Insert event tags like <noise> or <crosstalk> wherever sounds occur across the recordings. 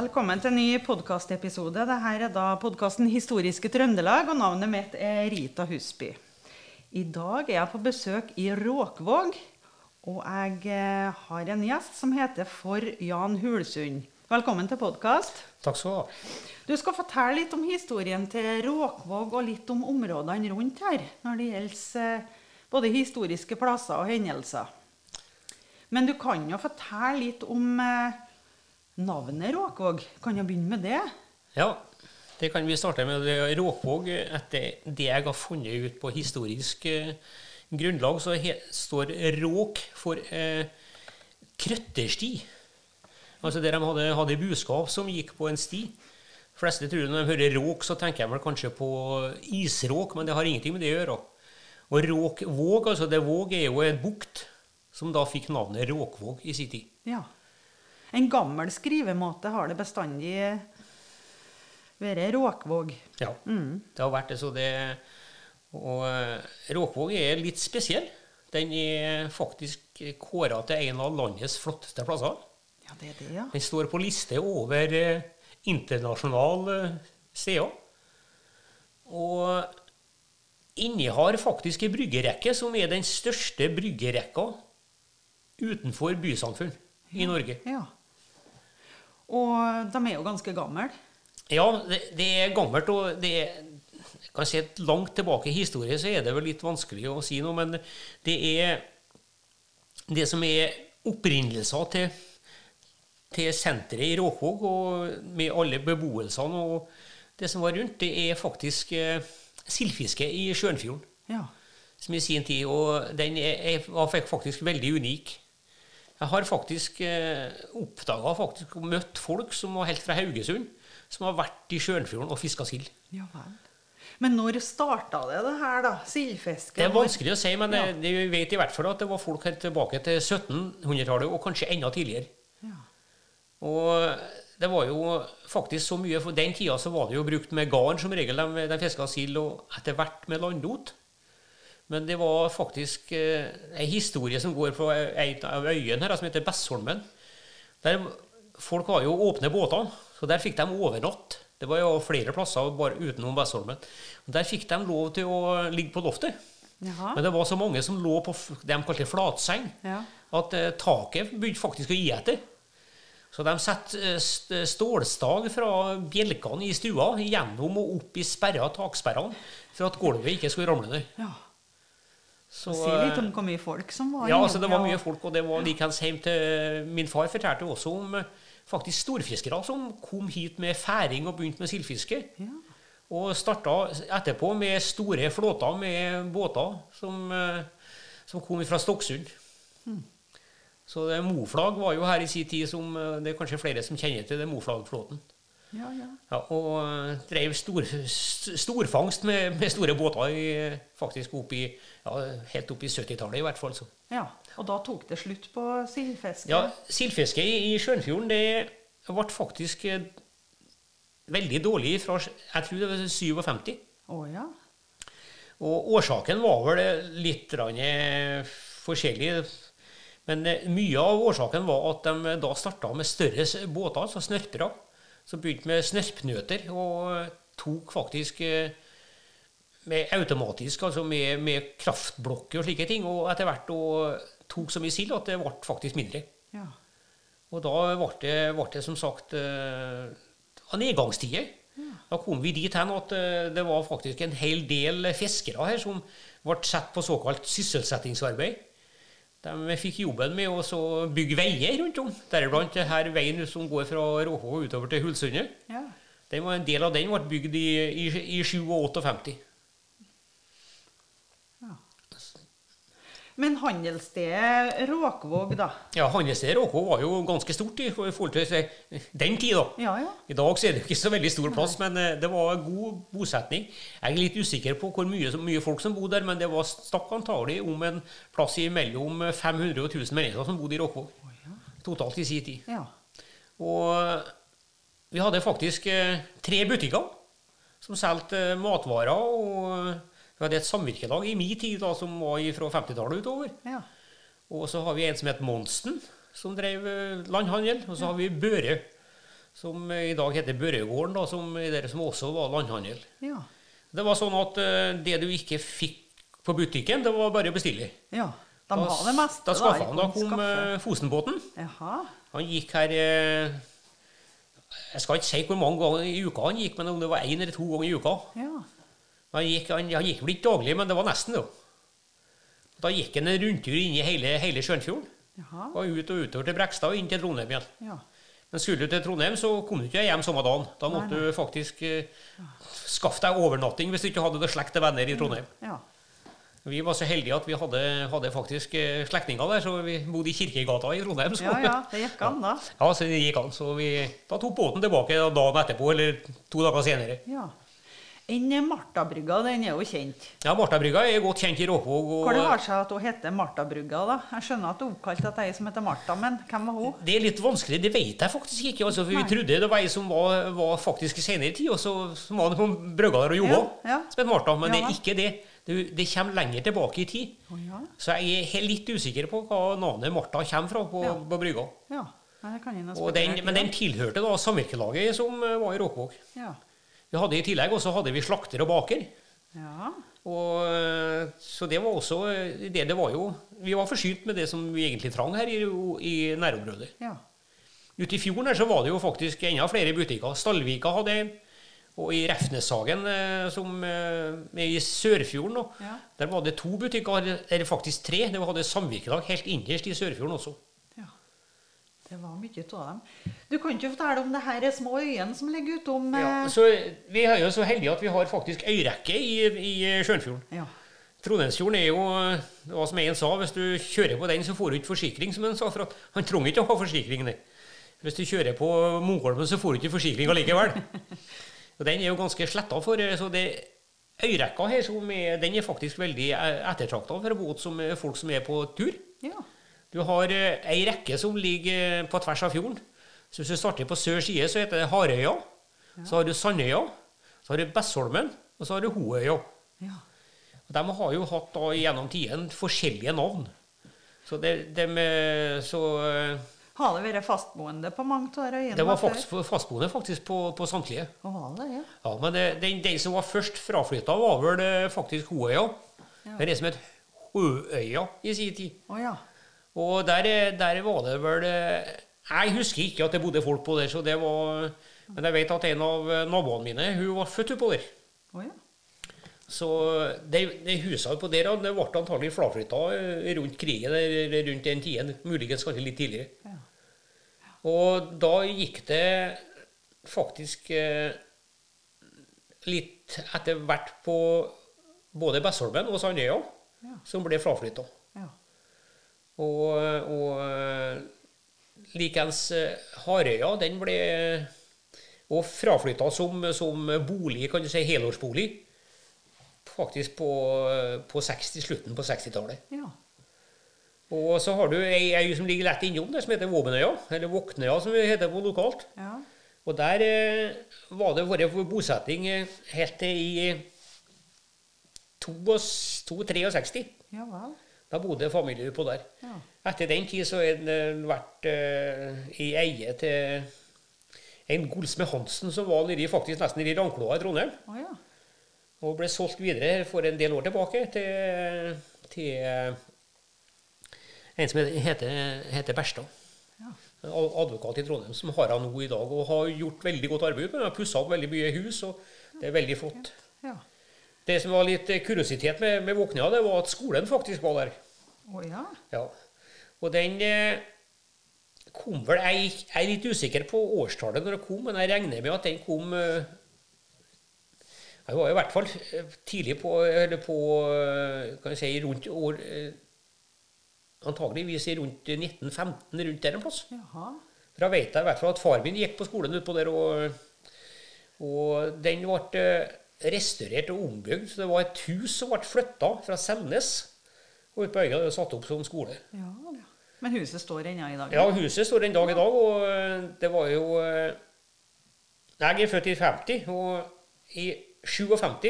Velkommen til en ny podkastepisode. Dette er da podkasten Historiske Trøndelag, og navnet mitt er Rita Husby. I dag er jeg på besøk i Råkvåg, og jeg eh, har en gjest som heter For Jan Hulsund. Velkommen til podkast. Takk skal du ha. Du skal fortelle litt om historien til Råkvåg og litt om områdene rundt her, når det gjelder eh, både historiske plasser og hendelser. Men du kan jo fortelle litt om eh, navnet Råkvåg. Kan jeg begynne med det? Ja, det kan vi starte med. Råkvåg, etter det jeg har funnet ut på historisk eh, grunnlag, så he, står råk for eh, krøttersti. Altså der de hadde, hadde buskap som gikk på en sti. Fleste tror når de hører råk, så tenker de vel kanskje på isråk, men det har ingenting med det å gjøre. Og Råkvåg, altså det Våg er jo en bukt som da fikk navnet Råkvåg i sin tid. Ja. En gammel skrivemåte har det bestandig vært Råkvåg. Ja, det har vært det. Så det og eh, Råkvåg er litt spesiell. Den er faktisk kåra til en av landets flotteste plasser. Ja, det er det, ja. Den står på liste over eh, internasjonale steder. Og innehar faktisk ei bryggerekke som er den største bryggerekka utenfor bysamfunn i Norge. ja. Og de er jo ganske gamle. Ja, det, det er gammelt, og det er kan at Langt tilbake i historie så er det vel litt vanskelig å si noe, men det er det som er opprinnelser til, til senteret i Råkvåg, og med alle beboelsene og det som var rundt, det er faktisk eh, sildfiske i Sjønfjorden. Ja. Som i sin tid, og den er, er, var faktisk veldig unik. Jeg har faktisk eh, oppdaga faktisk og møtt folk som var helt fra Haugesund, som har vært i Sjønfjorden og fiska sild. ja vel. Men når starta det, det her, da? Sildfisket? Det er vanskelig å si, men Ja. det, vi vet i hvert fall at det var folk helt tilbake til 1700-tallet, og kanskje enda tidligere. Ja. Og det var jo faktisk så mye For den tida så var det jo brukt med garn som regel. De, de fiska sild, og etter hvert med landlot. Men det var faktisk eh, ei historie som går på ei av øyene her, som heter Bessholmen. Der Folk har jo åpne båter, så der fikk de overnatt. Det var jo flere plasser bare utenom Bessholmen. Og Der fikk de lov til å ligge på loftet. Jaha. Men det var så mange som lå på det de kalte flatseng, Ja. at eh, taket begynte faktisk å gi etter. Så de satte eh, stålstag fra bjelkene i stua gjennom og opp i sperra taksperrene for at gulvet ikke skulle ramle ned. ja. Så, Si litt om eh, hvor mye folk som var ja, altså det var mye folk, og det var likeens hjem til Min far fortalte også om eh, faktisk storfiskere som kom hit med færing og begynte med sildfiske. Ja. Og starta etterpå med store flåter med båter som, eh, som kom fra Stokksund. Hmm. Så det, Moflag var jo her i sin tid som eh, Det er kanskje flere som kjenner til det Moflagflåten. Ja, ja. Ja, og eh, drev stor, storfangst med, med store båter i, faktisk opp i, ja, helt opp i 70-tallet i hvert fall. Så. ja. Og da tok det slutt på sildfiske? Ja, Sildfiske i, i Sjønfjorden det ble faktisk eh, veldig dårlig fra jeg tror det var 57. Å ja. Og årsaken var vel litt eh, forskjellig. Men mye av årsaken var at de da starta med større båter, altså snørpere. Som begynte med snørpnøter og eh, tok faktisk eh, med automatisk, altså med, med kraftblokker og slike ting. Og etter hvert og tok så mye sild at det ble faktisk mindre. ja. Og da ble det, ble det som sagt eh, av nedgangstider. Da kom vi dit hen at eh, det var faktisk en hel del fiskere her som ble satt på såkalt sysselsettingsarbeid. De fikk jobben med å bygge veier rundt om, deriblant denne veien som går fra Råhå utover til Hulsundet. ja. Den var, en del av den ble bygd i, i, i 57. Men handelsstedet Råkvåg, da? Ja, Handelsstedet Råkvåg var jo ganske stort i forhold til eh, den tid, da. Ja, ja. I dag så er det ikke så veldig stor plass, men eh, det var god bosetning. Jeg er litt usikker på hvor mye, mye folk som bodde der, men det var stakk antagelig om en plass i mellom 500 og 1000 mennesker som bodde i Råkvåg. Totalt i sin tid. ja. Og vi hadde faktisk eh, tre butikker som solgte eh, matvarer. og Vi hadde et samvirkelag i min tid da, som var fra 50-tallet utover. ja. Og så har vi en som heter Monsten, som drev eh, landhandel. Og så har vi Børe, som i dag heter Børregården, da, som, som også var landhandel. Ja. Det var sånn at eh, det du ikke fikk på butikken, det var bare å bestille. ja. De har det meste. Da, skaffa han, da kom skaffe. eh, Fosenbåten. Jaha. Han gikk her eh, Jeg skal ikke si hvor mange ganger i uka han gikk, men om det var én eller to ganger i uka. Ja. Han gikk, han, han gikk vel ikke daglig, men det var nesten, jo. Da gikk han en rundtur inn i hele, hele Sjønfjorden. Jaha. Og ut og utover til Brekstad og inn til Trondheim igjen. Ja. Men skulle du til Trondheim, så kom du ikke hjem samme dagen. Da måtte Nei, du faktisk eh, skaffe deg overnatting hvis du ikke hadde noe slekt og venner i Trondheim. Ja. Vi var så heldige at vi hadde, hadde faktisk eh, slektninger der, så vi bodde i Kirkegata i Trondheim. Så, ja, ja. Det gikk an, da. Ja, så det gikk an. Så vi da tok båten tilbake dagen etterpå, eller to dager senere. Ja. Enn Martabrygga, den er jo kjent. Ja, Martabrygga er godt kjent i Råkvåg. og- Hvor det har seg at hun heter Martabrygga, da? Jeg skjønner at hun er oppkalt etter ei som heter Marta, men hvem var hun? Det er litt vanskelig, det vet jeg faktisk ikke. Altså, for Vi trodde det var ei som var, var faktisk i senere tid, og så som var på brygga der og jobba. Ja, ja. Som het Martha, men det er ikke det. Det, det kommer lenger tilbake i tid. Oh, ja. Så jeg er helt litt usikker på hva navnet Martha kommer fra på, Ja. på brygga. ja. Nei, det den, men den tilhørte da samvirkelaget som eh, var i Råkvåg. Ja. Vi hadde I tillegg også hadde vi slakter og baker. ja. Og, eh, så det var også eh, det det var jo Vi var forsynt med det som vi egentlig trang her i, i nærområdet. ja. Ute i fjorden her så var det jo faktisk enda flere butikker. Stallvika hadde en. Og i Refneshagen, eh, som er i Sørfjorden, nå, Ja. der var det to butikker, eller faktisk tre. Det hadde samvirkelag helt innerst i Sørfjorden også. Det var mye av dem. Du kan ikke fortelle om det her er små øyene som ligger utom Ja, eh, så Vi er jo så heldige at vi har faktisk øyrekke i, i Sjønfjorden. ja. Trondheimsfjorden er jo var som en sa, hvis du kjører på den, så får du ikke forsikring, som han sa. For at han trenger ikke å ha forsikring. nei. Hvis du kjører på Moholmen, så får du ikke forsikring allikevel. <laughs> Og den er jo ganske sletta for, så det øyrekka her, som er, den er faktisk veldig ettertrakta for båt som folk som er på tur. ja. Du har eh, ei rekke som ligger på tvers av fjorden. Så hvis du starter på sør side, så heter det Harøya. Så har du Sandøya. Så har du Bessholmen. Og så har du Hoøya. ja. Og De har jo hatt da gjennom tiden forskjellige navn. Så det, dem, eh, så eh, Har det vært fastboende på mange av de øyene? det var faktisk fastboende faktisk på, på samtlige. Var det, ja. Ja, Men det, den, den som var først fraflytta, var vel eh, faktisk Hoøya. Ja. Det er det som het Hoøya i sin tid. Oh, ja. Og der, der var det vel eh, Jeg husker ikke at det bodde folk på der, så det var Men jeg vet at en av naboene mine hun var født oppover. Oh, ja. Så det, det huset på der det ble antagelig fraflytta eh, rundt krigen, eller rundt den tiden. Muligens kanskje litt tidligere. Ja. Og da gikk det faktisk eh, litt etter hvert på både Bessholmen og Sandøya, som ble fraflytta. Og, og likeens eh, Harøya, den ble og fraflytta som, som bolig, kan du si, helårsbolig, faktisk på, på 60, slutten på 60-tallet. ja. Og så har du ei øy som ligger lett innom det som heter Våbenøya, eller Våknøya, som det heter på lokalt. ja. Og der eh, var det vært bosetting eh, helt til i 62-63. Ja vel. Da bodde familien på der. Ja. Etter den tid så har den vært uh, i eie til en gullsmed Hansen som var nedi, faktisk nesten nede i Rankloa i Trondheim. Oh, ja. Og ble solgt videre for en del år tilbake til, til eh, en som heter, heter Berstad. Ja. Advokat i Trondheim som har han nå i dag, og har gjort veldig godt arbeid. Han har pussa opp veldig mye hus, og det er veldig flott. ja. Det som var litt eh, kuriositet med, med Våknøya, det var at skolen faktisk var der. Å ja. Ja. Og den eh, kom vel Jeg jeg er litt usikker på årstallet når det kom, men jeg regner med at den kom eh, Jeg var i hvert fall tidlig på Eller på Kan jeg si rundt år Antageligvis rundt 1915, rundt der en plass. Jaha. For jeg vet jeg i hvert fall at far min gikk på skolen utpå der, og, og den ble restaurert og ombygd. Så det var et hus som ble flytta fra Selnes og ut på øya og satt opp som skole. Ja, ja. Men huset står ennå i dag? Ja, huset står en dag i dag, og eh, det var jo eh, Jeg er født i 50, og i 57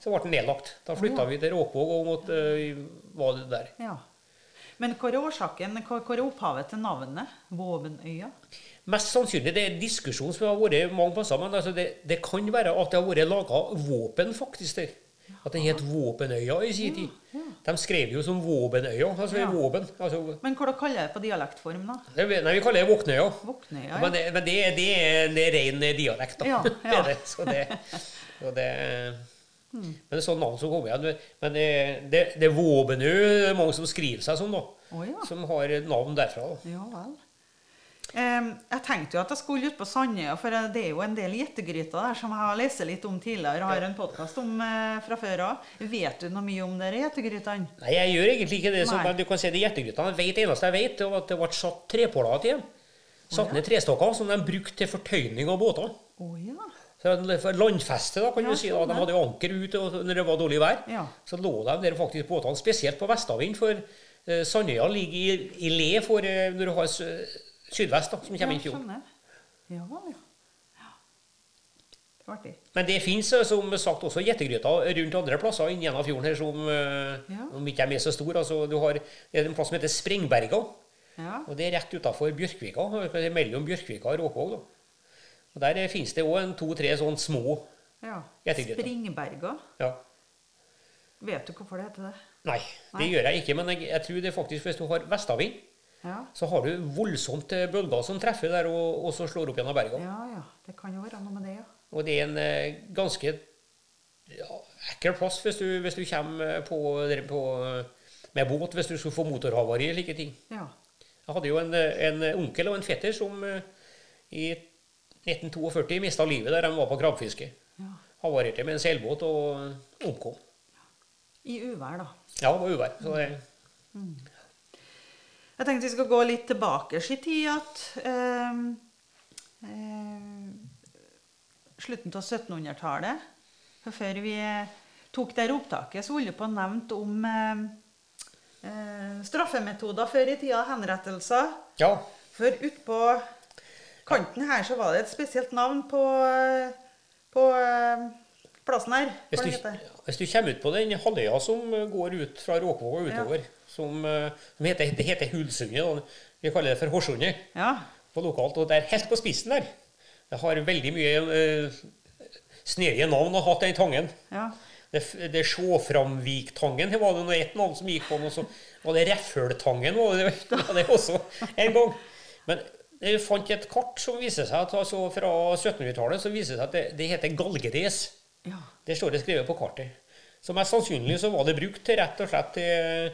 så ble den nedlagt. Da flytta vi til Råkvåg og måtte eh, var det der. Ja. Men hva er årsaken, hva, hva er opphavet til navnet Våbenøya? Mest sannsynlig det er en diskusjon som har vært mange plasser, men altså det, det kan være at det har vært laga våpen faktisk der. At den het Våpenøya i sin tid. De skrev jo som Våbenøya, altså Ja. våpen. Altså, Men hva kaller det på dialektform, da? nei, vi kaller det Våknøya. Våknøya? Men, det, men det, det, er, det er ren dialekt, da. Ja, <laughs> ja. det. Så det, så det Men det er sånn navn som kommer igjen. Men det, det, det er Våbenø er mange som skriver seg sånn, da. Oh, ja. Som har navn derfra. da. Ja vel. Um, jeg tenkte jo at jeg skulle ut på Sandøya, for det er jo en del gjettegryter der som jeg har lest litt om tidligere. har en podkast om uh, fra før òg. Vet du noe mye om de gjettegrytene? Nei, jeg gjør egentlig ikke det. Så, men du kan si det gjettegrytene. Vet, eneste jeg vet, det var at det ble satt trepåler til dem. Satt ned trestokker som de brukte til fortøyning av båter. Oh, ja. Så landfeste, da, kan Ja, du si. da. sånn, De hadde jo anker ute når det var dårlig vær. Ja. Så lå de der faktisk båtene, spesielt på vestavind. For uh, Sandøya ligger i, i le for uh, når du har sydvest, da, som kommer inn ja, fjorden. skjønner. Ja ja. artig. Men det fins som sagt også gjettegryter rundt andre plasser inni gjennom fjorden her som eh, Ja. om ikke er så stor. Altså, du har det er en plass som heter Sprengberga. Ja. Og det er rett utafor Bjørkvika. er Mellom Bjørkvika og Råkvåg. da. Og Der finnes det òg to-tre sånne små ja. Springberga. ja. Vet du hvorfor det heter det? Nei, det Nei. gjør jeg ikke. Men jeg, jeg tror det faktisk hvis du har vestavind, Ja. så har du voldsomt eh, bølger som treffer der og, og så slår opp gjennom berga. ja, ja. Det kan jo være noe med det, ja. Og det er en eh, ganske ja, ekkel plass hvis du, hvis du kommer på, på, eh, med båt hvis du skulle få motorhavari og slike ting. Ja. Jeg hadde jo en, eh, en onkel og en fetter som eh, i 1942 mista livet der de var på krabbefiske. ja. Havarerte med en seilbåt og omkom. I uvær, da. Ja, det var uvær. Så det, Jeg tenkte vi skal gå litt tilbake i tid. at eh, eh, Slutten av 1700-tallet. Før vi tok det opptaket, så holdt jeg på å nevne om eh, eh, straffemetoder før i tida. Henrettelser. ja, For utpå kanten her så var det et spesielt navn på, eh, på eh, plassen her. hvis du, hvis du kommer ut på den halvøya som går ut fra Råkvåg og utover, som, eh, som heter, det heter Hulsundet, vi kaller det for Horsundet Ja. på lokalt, og det er helt på spissen der. Det har veldig mye uh, snedige navn å ha hatt den tangen. ja. Det, det Sjåframviktangen var det noe ett navn som gikk på, og så var det Refføltangen var det, <laughs> var det også en gang. Men jeg fant et kart som viser seg at altså fra 1700-tallet så viser det seg at det, det heter galgedes. ja. Det står det skrevet på kartet. Så mest sannsynlig så var det brukt til rett og slett til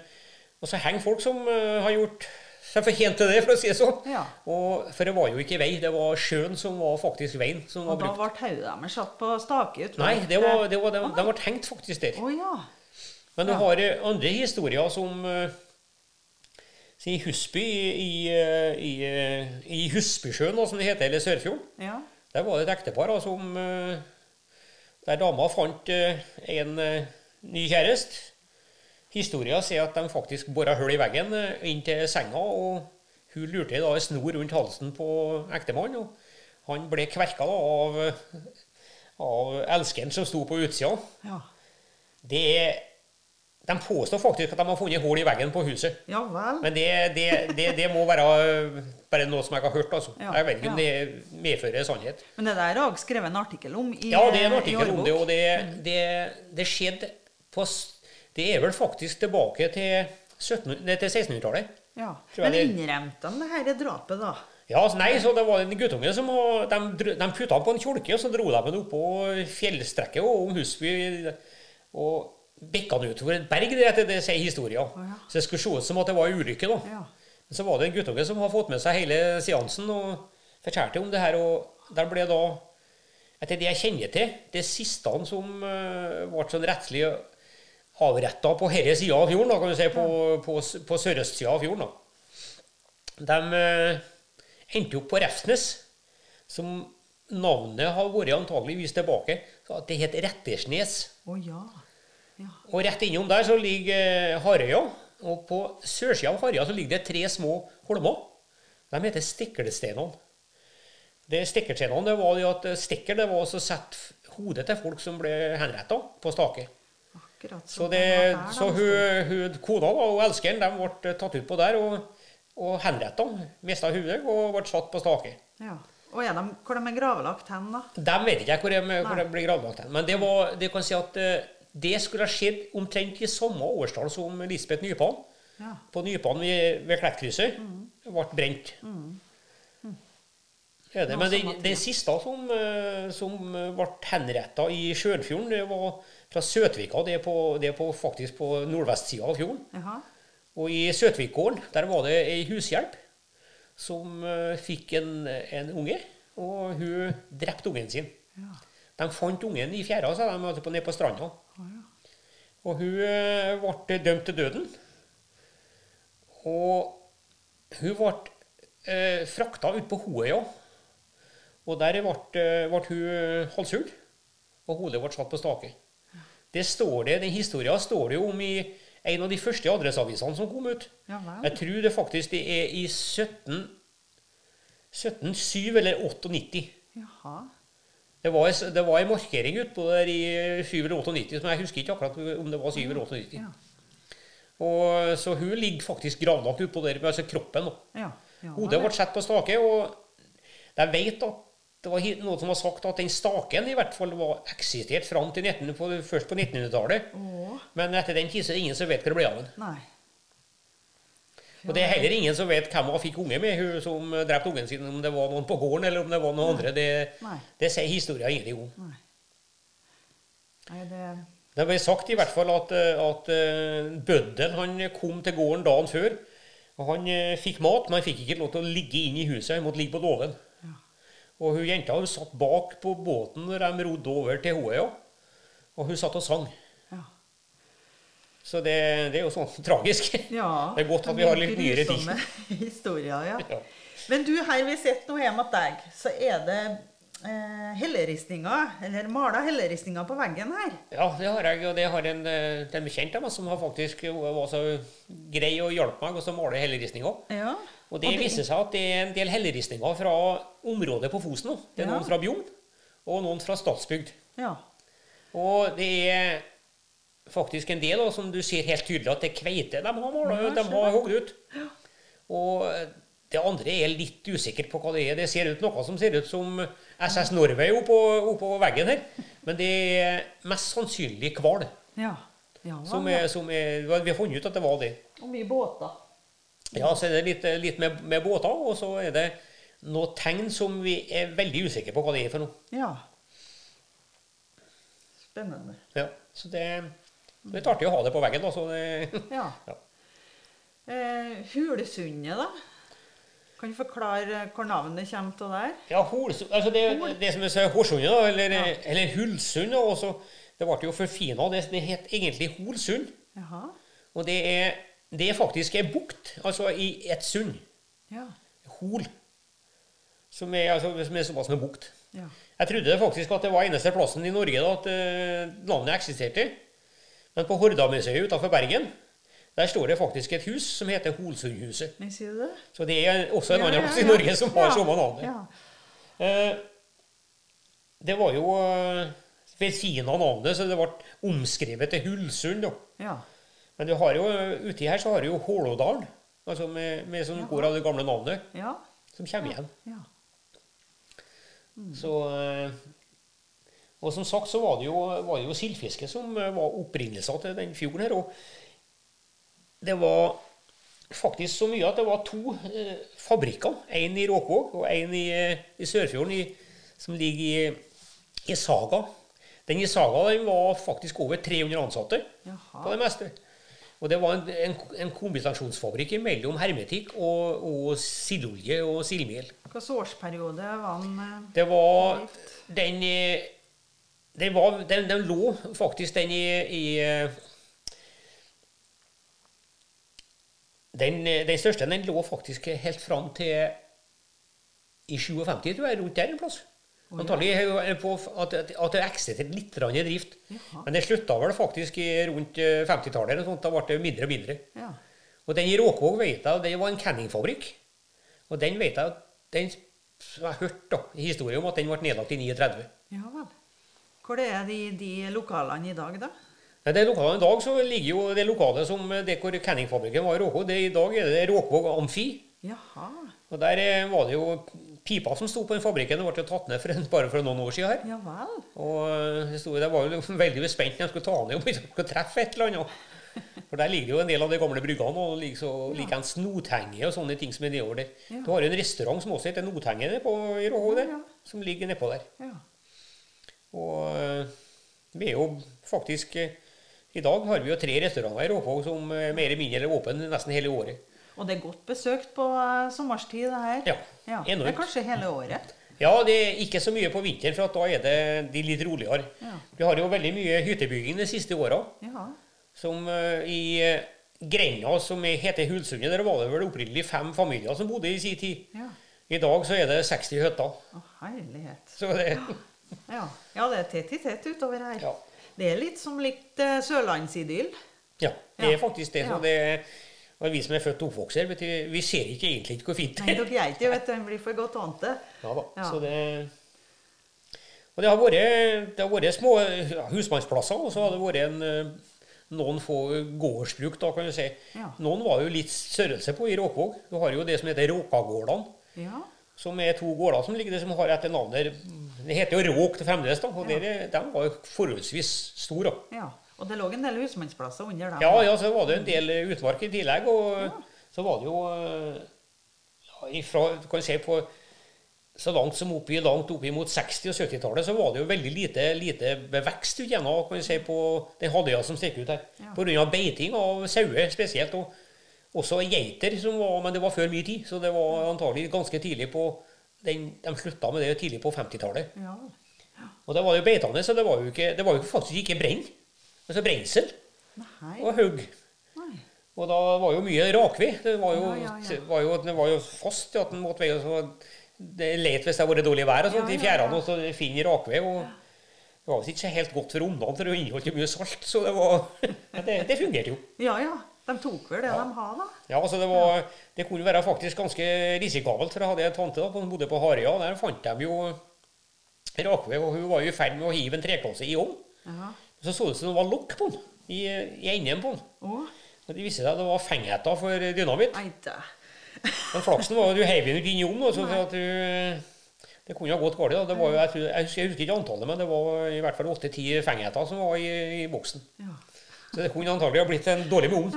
Og så henger folk som eh, har gjort seg fortjent til det, for å si det sånn. Ja. Og, for det var jo ikke vei, det var sjøen som var faktisk veien som var Og da brukt. ble hodet deres satt på stake. Nei, det var, det var, de, de ble hengt faktisk der. Oh, ja. Men du har eh, andre historier som i Husby i, i, i Husbysjøen, som det heter, eller Sørfjorden. ja. Der var det et ektepar da, som eh, Der dama fant eh, en eh, ny kjæreste. Historia sier at de faktisk bora hull i veggen inn til senga, og hun lurte da en snor rundt halsen på ektemannen. og Han ble kverka da, av, av elskeren som sto på utsida. Ja. Det er De påstår faktisk at de har funnet hull i veggen på huset. Ja vel. Men det, det, det, det må være øh, bare noe som jeg har hørt. altså. Ja, Jeg vet ikke om ja. det medfører sannhet. Men det der har jeg skrevet en artikkel om i Ja, det er en artikkel om det, og det, det, det skjedde på Det er vel faktisk tilbake til, til 1600-tallet. Ja. Men innrømte de det her drapet, da? Ja, altså, nei, så det var en guttunge som har- de, de putta på en kjolke, og så dro de han oppå fjellstrekket og om Husby og bekka han utover et berg, det, det, det sier historia. ja. Så det skulle se ut som at det var en ulykke, da. Ja. Men så var det en guttunge som har fått med seg hele seansen og fortalte om det her. Og der ble da, etter det jeg kjenner til, det siste han som uh, ble sånn rettslig avretta på denne sida av fjorden, da, kan du si, på, på, på, på sørøstsida av fjorden. da. De uh, endte opp på Refsnes, som navnet har vært antageligvis tilbake. Så det het Rettersnes. Å ja. Og rett innom der så ligger eh, Harøya. Og på sørsida av Harøya så ligger det tre små holmer. De heter Stekkelstenene. Det Stekkelstenene det var det at stikkel det var å sette hodet til folk som ble henretta på stake. Så, det, der, så hun, hun, kona da, og elskeren de ble tatt ut på der og, og henretta. Mista hodet og ble satt på stake. Ja. Og er de, hvor de er gravlagt hen, da? De vet ikke hvor de, hvor de blir gravlagt hen. Men det, var, det kan si at eh, det skulle ha skjedd omtrent i samme årstall som Lisbeth Nypan. Ja. På Nypan ved, ved Klettkrysset ble brent. Er det. Ja, Men det, samme tid. det siste som, eh, som ble henretta i Sjølfjorden, det var fra Søtvika. Det er, på, det er på, faktisk på nordvestsida av fjorden. Jaha. Og i Søtvikgården der var det ei hushjelp som eh, fikk en, en unge, og hun drepte ungen sin. Ja. De fant ungen i fjæra sa de, altså på, nede på stranda. Oh, ja. Og hun eh, ble dømt til døden. Og hun ble eh, frakta ut på Hoøya. Og der ble, eh, ble hun halshugd, og hodet ble satt på stake. Det står det, Den historien står det jo om i en av de første adresseavisene som kom ut. Ja. Jeg tror det faktisk det er i 17, 1707 eller 98. Jaha. Det var, det var en markering utpå der i 7 eller 98, som jeg husker ikke akkurat om det var 7 eller 98. Ja. Og, så hun ligger faktisk gravlagt utpå der, altså kroppen. Ja. ja Hodet ble satt på stake, og jeg vet at det var noen som har sagt at den staken i hvert fall var eksistert fram til 19, på, først på 1900-tallet. Men etter den tid er det ingen som vet hva det ble av den. nei. Og det er heller ingen som vet hvem hun fikk unge med, hun som drepte ungen sin, om det var noen på gården eller om det var noen andre. Det, Nei. det sier historien ingenting om. Nei. Nei, det Det ble sagt i hvert fall at, at eh, bøddelen han kom til gården dagen før. og Han eh, fikk mat, men han fikk ikke lov til å ligge inne i huset. Han måtte ligge på låven. Ja. Og hun jenta hun satt bak på båten når de rodde over til Hoøya. Og hun satt og sang. Så det, det er jo sånn <laughs> tragisk. ja. Det er godt at vi har litt nyere tid. <laughs> historier, ja. Ja. Men du, her vi sitter nå hjemme hos deg, så er det eh, helleristninger, eller mala helleristninger på veggen her. Ja, det har jeg, og det har en, eh, en bekjent av meg som har faktisk var så grei og hjalp meg å male helleristninger. Ja. Og det viser seg at det er en del helleristninger fra området på Fosen. Det er Ja. noen fra Bjugn, og noen fra Statsbygd. Ja. Og det er faktisk en del da, som du ser helt tydelig at det er kveite de har målet, Ja. De har hogd ut. Og det andre er litt usikkert på hva det er. Det ser ut noe som ser ut som SS Norway oppå, oppå veggen her. Men det er mest sannsynlig hval. Ja. ja Som er, som er, vi har funnet ut at det var det. Og mye båter. Ja, så er det litt, litt med, med båter, og så er det noen tegn som vi er veldig usikre på hva det er for noe. Ja. Spennende. Ja, så det, det er litt artig å ha det på veggen. Da, det, <laughs> Ja. Ja. Eh, Hulesundet, da? Kan du forklare hvor navnet kommer til der? ja, Holsund, altså det, Hol. det som er Horsundet, da, eller, Ja. eller Hulsund. da, også, det ble jo forfina. Det, det het egentlig Holsund. Jaha. Og det er, det er faktisk ei bukt, altså i et sund. Ja. Hol. Som er, altså, som er såpass med bukt. Ja. Jeg trodde det faktisk at det var eneste plassen i Norge da, at uh, navnet eksisterte. Men på Hordamuseet utenfor Bergen der står det faktisk et hus som heter Holsundhuset. Det? Så det er også en Ja, annen ja, ja. i. Norge som har samme navnet. Ja. Eh, det var jo eh, ved siden av navnet, så det ble omskrevet til Hulsund. Ja. Men du har jo, uti her så har du jo Hålådalen, altså med, med som går av det gamle navnet, Ja. som kommer igjen. ja. Så, eh, og som sagt så var det jo, var det jo sildfiske som eh, var opprinnelsen til den fjorden her. Og det var faktisk så mye at det var to eh, fabrikker. En i Råkvåg og en i, eh, i Sørfjorden, i, som ligger i, i Saga. Den i Saga den var faktisk over 300 ansatte på Jaha. det meste. Og det var en, en, en kombinasjonsfabrikk mellom hermetikk og, og sildolje og sildmel. Hvilken årsperiode var den eh, Det var den, eh, den, var, den, den lå faktisk den i, i eh, den, eh, den største den lå faktisk helt fram til i 57, tror jeg, rundt der en plass. Antallet ja. Antagelig er jo på at, at det eksisterte litt i drift. Jaha. Men det slutta vel faktisk i rundt eh, 50-tallet. eller noe sånt, Da ble det mindre og mindre. Ja. Og den i Råkvåg vet jeg, det var en Canning-fabrikk. Og den vet jeg, den jeg har hørt da, historien om at den ble nedlagt i 39. ja vel. Hvor er de, de lokalene i dag, da? Det lokalet I dag så ligger jo det lokale som det hvor Canningfabrikken var i Råkvåg. I dag er det Råkvåg Amfi. Jaha. Og der eh, var det jo pipa som sto på den fabrikken. Det ble jo tatt ned for, bare for noen år siden her. Ja vel. Og eh, sto- var jo veldig spent når jeg skulle ta ned og å treffe et eller annet. For der ligger jo en del av de gamle bryggene, og ligger så likeens Nothenge og sånne ting som er nedover der. Ja. Du har jo en restaurant som også heter Nothenge på i Råhå Ja, ja. som ligger nedpå der. Ja. Og eh, vi er jo faktisk eh, I dag har vi jo tre restauranter i Råhå som er mer eller mindre er åpne nesten hele året. Og det er godt besøkt på eh, sommerstid, det her. Ja, ja. Det er kanskje hele året. Ja, det er ikke så mye på vinteren, for at da er det de litt roligere. Ja. Vi har jo veldig mye hyttebygging de siste åra. Ja. Som eh, i eh, grenda som er- heter Hulsundet, der var det vel opprinnelig fem familier som bodde i sin tid. Ja. I dag så er det 60 hytter. Å, herlighet. Så det <laughs> Ja. ja, det er tett i tett utover her. Ja. Det er litt som litt uh, sørlandsidyll. Ja, det er faktisk det. Så Ja. det og vi som er født og oppvokst her, vi ser ikke egentlig ikke hvor fint Nei, det er. dere gjør ikke vet du. En blir for godt vant til. Ja, da. Så det og det har vært, det har vært små husmannsplasser, og så har det vært en, eh, noen få gårdsbruk. da, kan du si. Noen var jo litt størrelse på i Råkvåg. Du har jo det som heter Råkagårdene. Ja. Som er to gårder som ligger der, som har etter navnet Det heter jo Råk til fremdeles, da. Og Ja. dere- de var jo forholdsvis store. ja. Og det lå en del husmannsplasser under dem. Ja, ja, så var det en del utmark i tillegg. Og så var det jo eh, ja, ifra, du kan si på så langt som oppi, langt oppi mot 60- og 70-tallet så var det jo veldig lite, lite bevekst gjennom kan vi si, på den halvøya som stikker ut her. Ja. Av beiting av sauer spesielt. og også geiter, som var, men det var før min tid. Så det var antagelig ganske tidlig på den, De slutta med det tidlig på 50-tallet. Ja. Og det var jo beitende, så det var jo, ikke, det var jo faktisk ikke brenn. Altså brensel Nei. og hugg. Og da var jo mye rakved. Det var jo, Ja, ja, ja. det var jo, det var jo fast at en måtte veie så Det er leit hvis det har vært dårlig vær og sånt Ja, i ja, fjærene, og så finner rakved. og Det var visst ikke helt godt for ungene, for det inneholdt jo mye salt. Så det var <laughs> det, det fungerte jo. Ja, ja. De tok vel det Ja. de har, da. Ja, altså det var Det kunne være faktisk ganske risikabelt, for jeg hadde en tante da, som bodde på Harøya. Der fant de jo rakved, og hun var i ferd med å hive en treklasse i. Ja. Så så det ut som det var lokk på den, i, i enden på den. Og det viste seg at det var fengheter for dynamitt. Men flaksen var at du heiv den ikke inn i ovnen. altså, at du, Det kunne ha gått galt. da. Det var jeg, jeg husker ikke antallet, men det var i hvert fall åtte-ti fengheter som var i, i boksen. Ja. Så det kunne antagelig ha blitt en dårlig ovn. <laughs>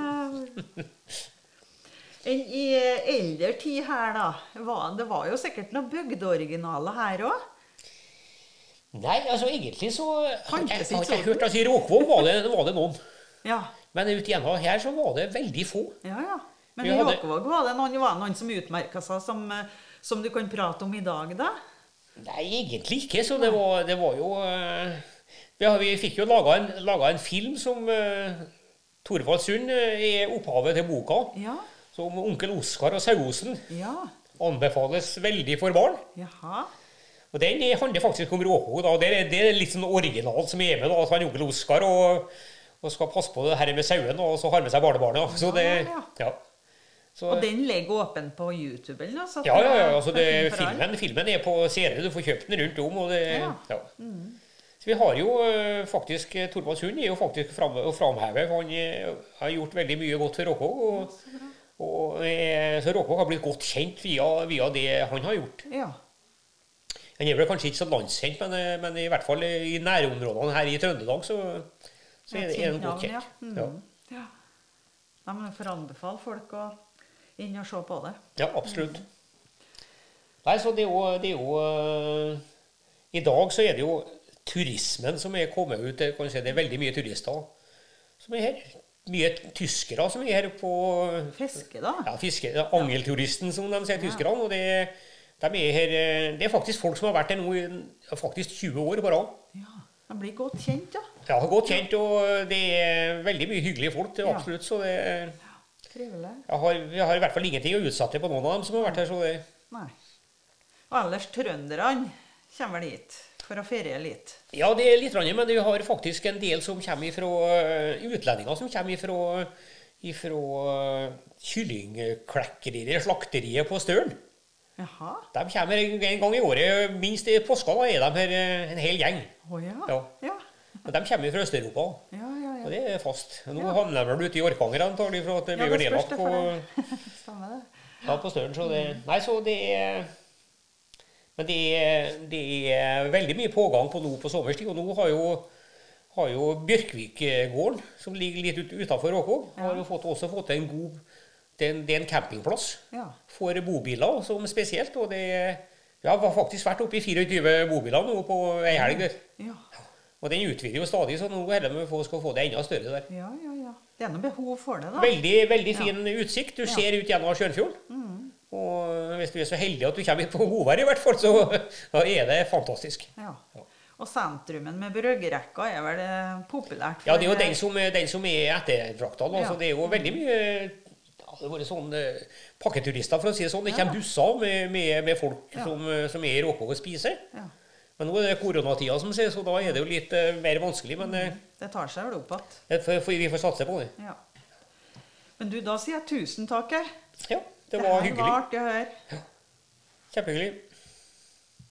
I eldre tid her, da, var, det var jo sikkert noen bygdeoriginaler her òg? Nei, altså egentlig så Fantes har ikke ikke hørt altså I Råkvåg var, det- var det noen. Ja. Men ute igjennom her så var det veldig få. ja, ja. Men Vi i Råkvåg var det noen, var noen som utmerka seg, som, eh, som du kan prate om i dag, da? Nei, egentlig ikke. Så det var, det var jo eh, vi, har, vi fikk jo laga en, en film som uh, Torvald Sund eh, er opphavet til boka. Ja. Som onkel Oskar og Sauosen Ja. anbefales veldig for barn. Jaha. Og Den handler faktisk om Råkvåg. da. Det er, det er litt sånn originalt som er med. da, at han onkel Oskar og, og skal passe på det her med sauen, og så har med seg barnebarnet. Så det, Ja, ja. Så, Og den ligger åpen på YouTube? eller noe? ja, ja, ja. Altså det, filmen, filmen er på CD. Du får kjøpt den rundt om. og det, Ja. ja. Så vi har jo eh, faktisk eh, Torvald Sund er jo faktisk fram, å framheve. for Han eh, har gjort veldig mye godt for Råkvåg. Og, og, så Råkvåg har blitt godt kjent via, via det han har gjort. Ja. Han er vel kanskje ikke så landskjent, men, men i hvert fall i nærområdene her i Trøndelag så, så er, det- han godt Kjent. Ja. Ja. Mm. ja. ja men jeg får anbefale folk å inn og se på det. ja, absolutt. Nei, så det er jo, det er jo I dag så er det jo turismen som er kommet ut. Det, si, det er veldig mye turister som er her. Mye tyskere som er her på Fiske, da? ja, fiske, angelturisten, som de sier, tyskerne. og det, de er her, eh, det er faktisk folk som har vært her nå i faktisk 20 år på rad. Ja. De blir godt kjent, da. Ja, godt kjent, og det er veldig mye hyggelige folk. det er absolutt, så det, Trivelig. jeg har, Vi har i hvert fall ingenting å utsette på noen av dem som har vært her. så det, Nei. Og ellers trønderne kommer vel hit for å ferie litt. Ja, det er litt, men vi har faktisk en del som kommer ifra, utlendinger som kommer fra, ifra kyllingklekkeriet, slakteriet på Støren. Jaha. De kommer en en gang i året. Minst i påska da er de her eh, en hel gjeng. Oh, ja. Ja. Ja. Men de kommer fra Øst-Europa. Ja, ja, ja. Og det er fast. Nå Ja. havner de vel ute i Orkanger antagelig, for at det blir det nedlagt på, <laughs> ja, på Støren. Så det, nei, så det er Men det er, det er veldig mye pågang på nå på sommerstid. Og nå har jo, har jo Bjørkvikgården, som ligger litt ut, utafor Råkvåg, har jo fått, også fått en god det er en, det er en campingplass Ja. for bobiler som spesielt. Og det ja, har faktisk vært oppe i 24 bobiler nå på ei helg. Ja. Og den utvider jo stadig, så nå holder vi på å få det enda større der. ja, ja, ja. Det er noe behov for det, da. Veldig veldig fin utsikt. Du Ja. ser ut gjennom Sjønfjorden. Mm. Og hvis du er så heldig at du kommer på godvær, i hvert fall, så <laughs> da er det fantastisk. Ja. Og sentrumen med bryggerekka er vel eh, populært? Ja, det er jo den som, den som er ettertrakta. Altså, Ja. Det er jo veldig mye ja, det har vært sånn eh, pakketurister, for å si det sånn. Det kommer busser med, med, med folk Ja. som, eh, som er i Råkåk og spiser. Ja. Men nå er det koronatida, som sier, så da er det jo litt uh, mer vanskelig. Men uh, Det tar seg vel opp igjen. vi får satse på det. Ja. Men du, da sier jeg tusen takk. her. Ja, det Det var hyggelig. hyggelig. var artig å høre. Kjempehyggelig.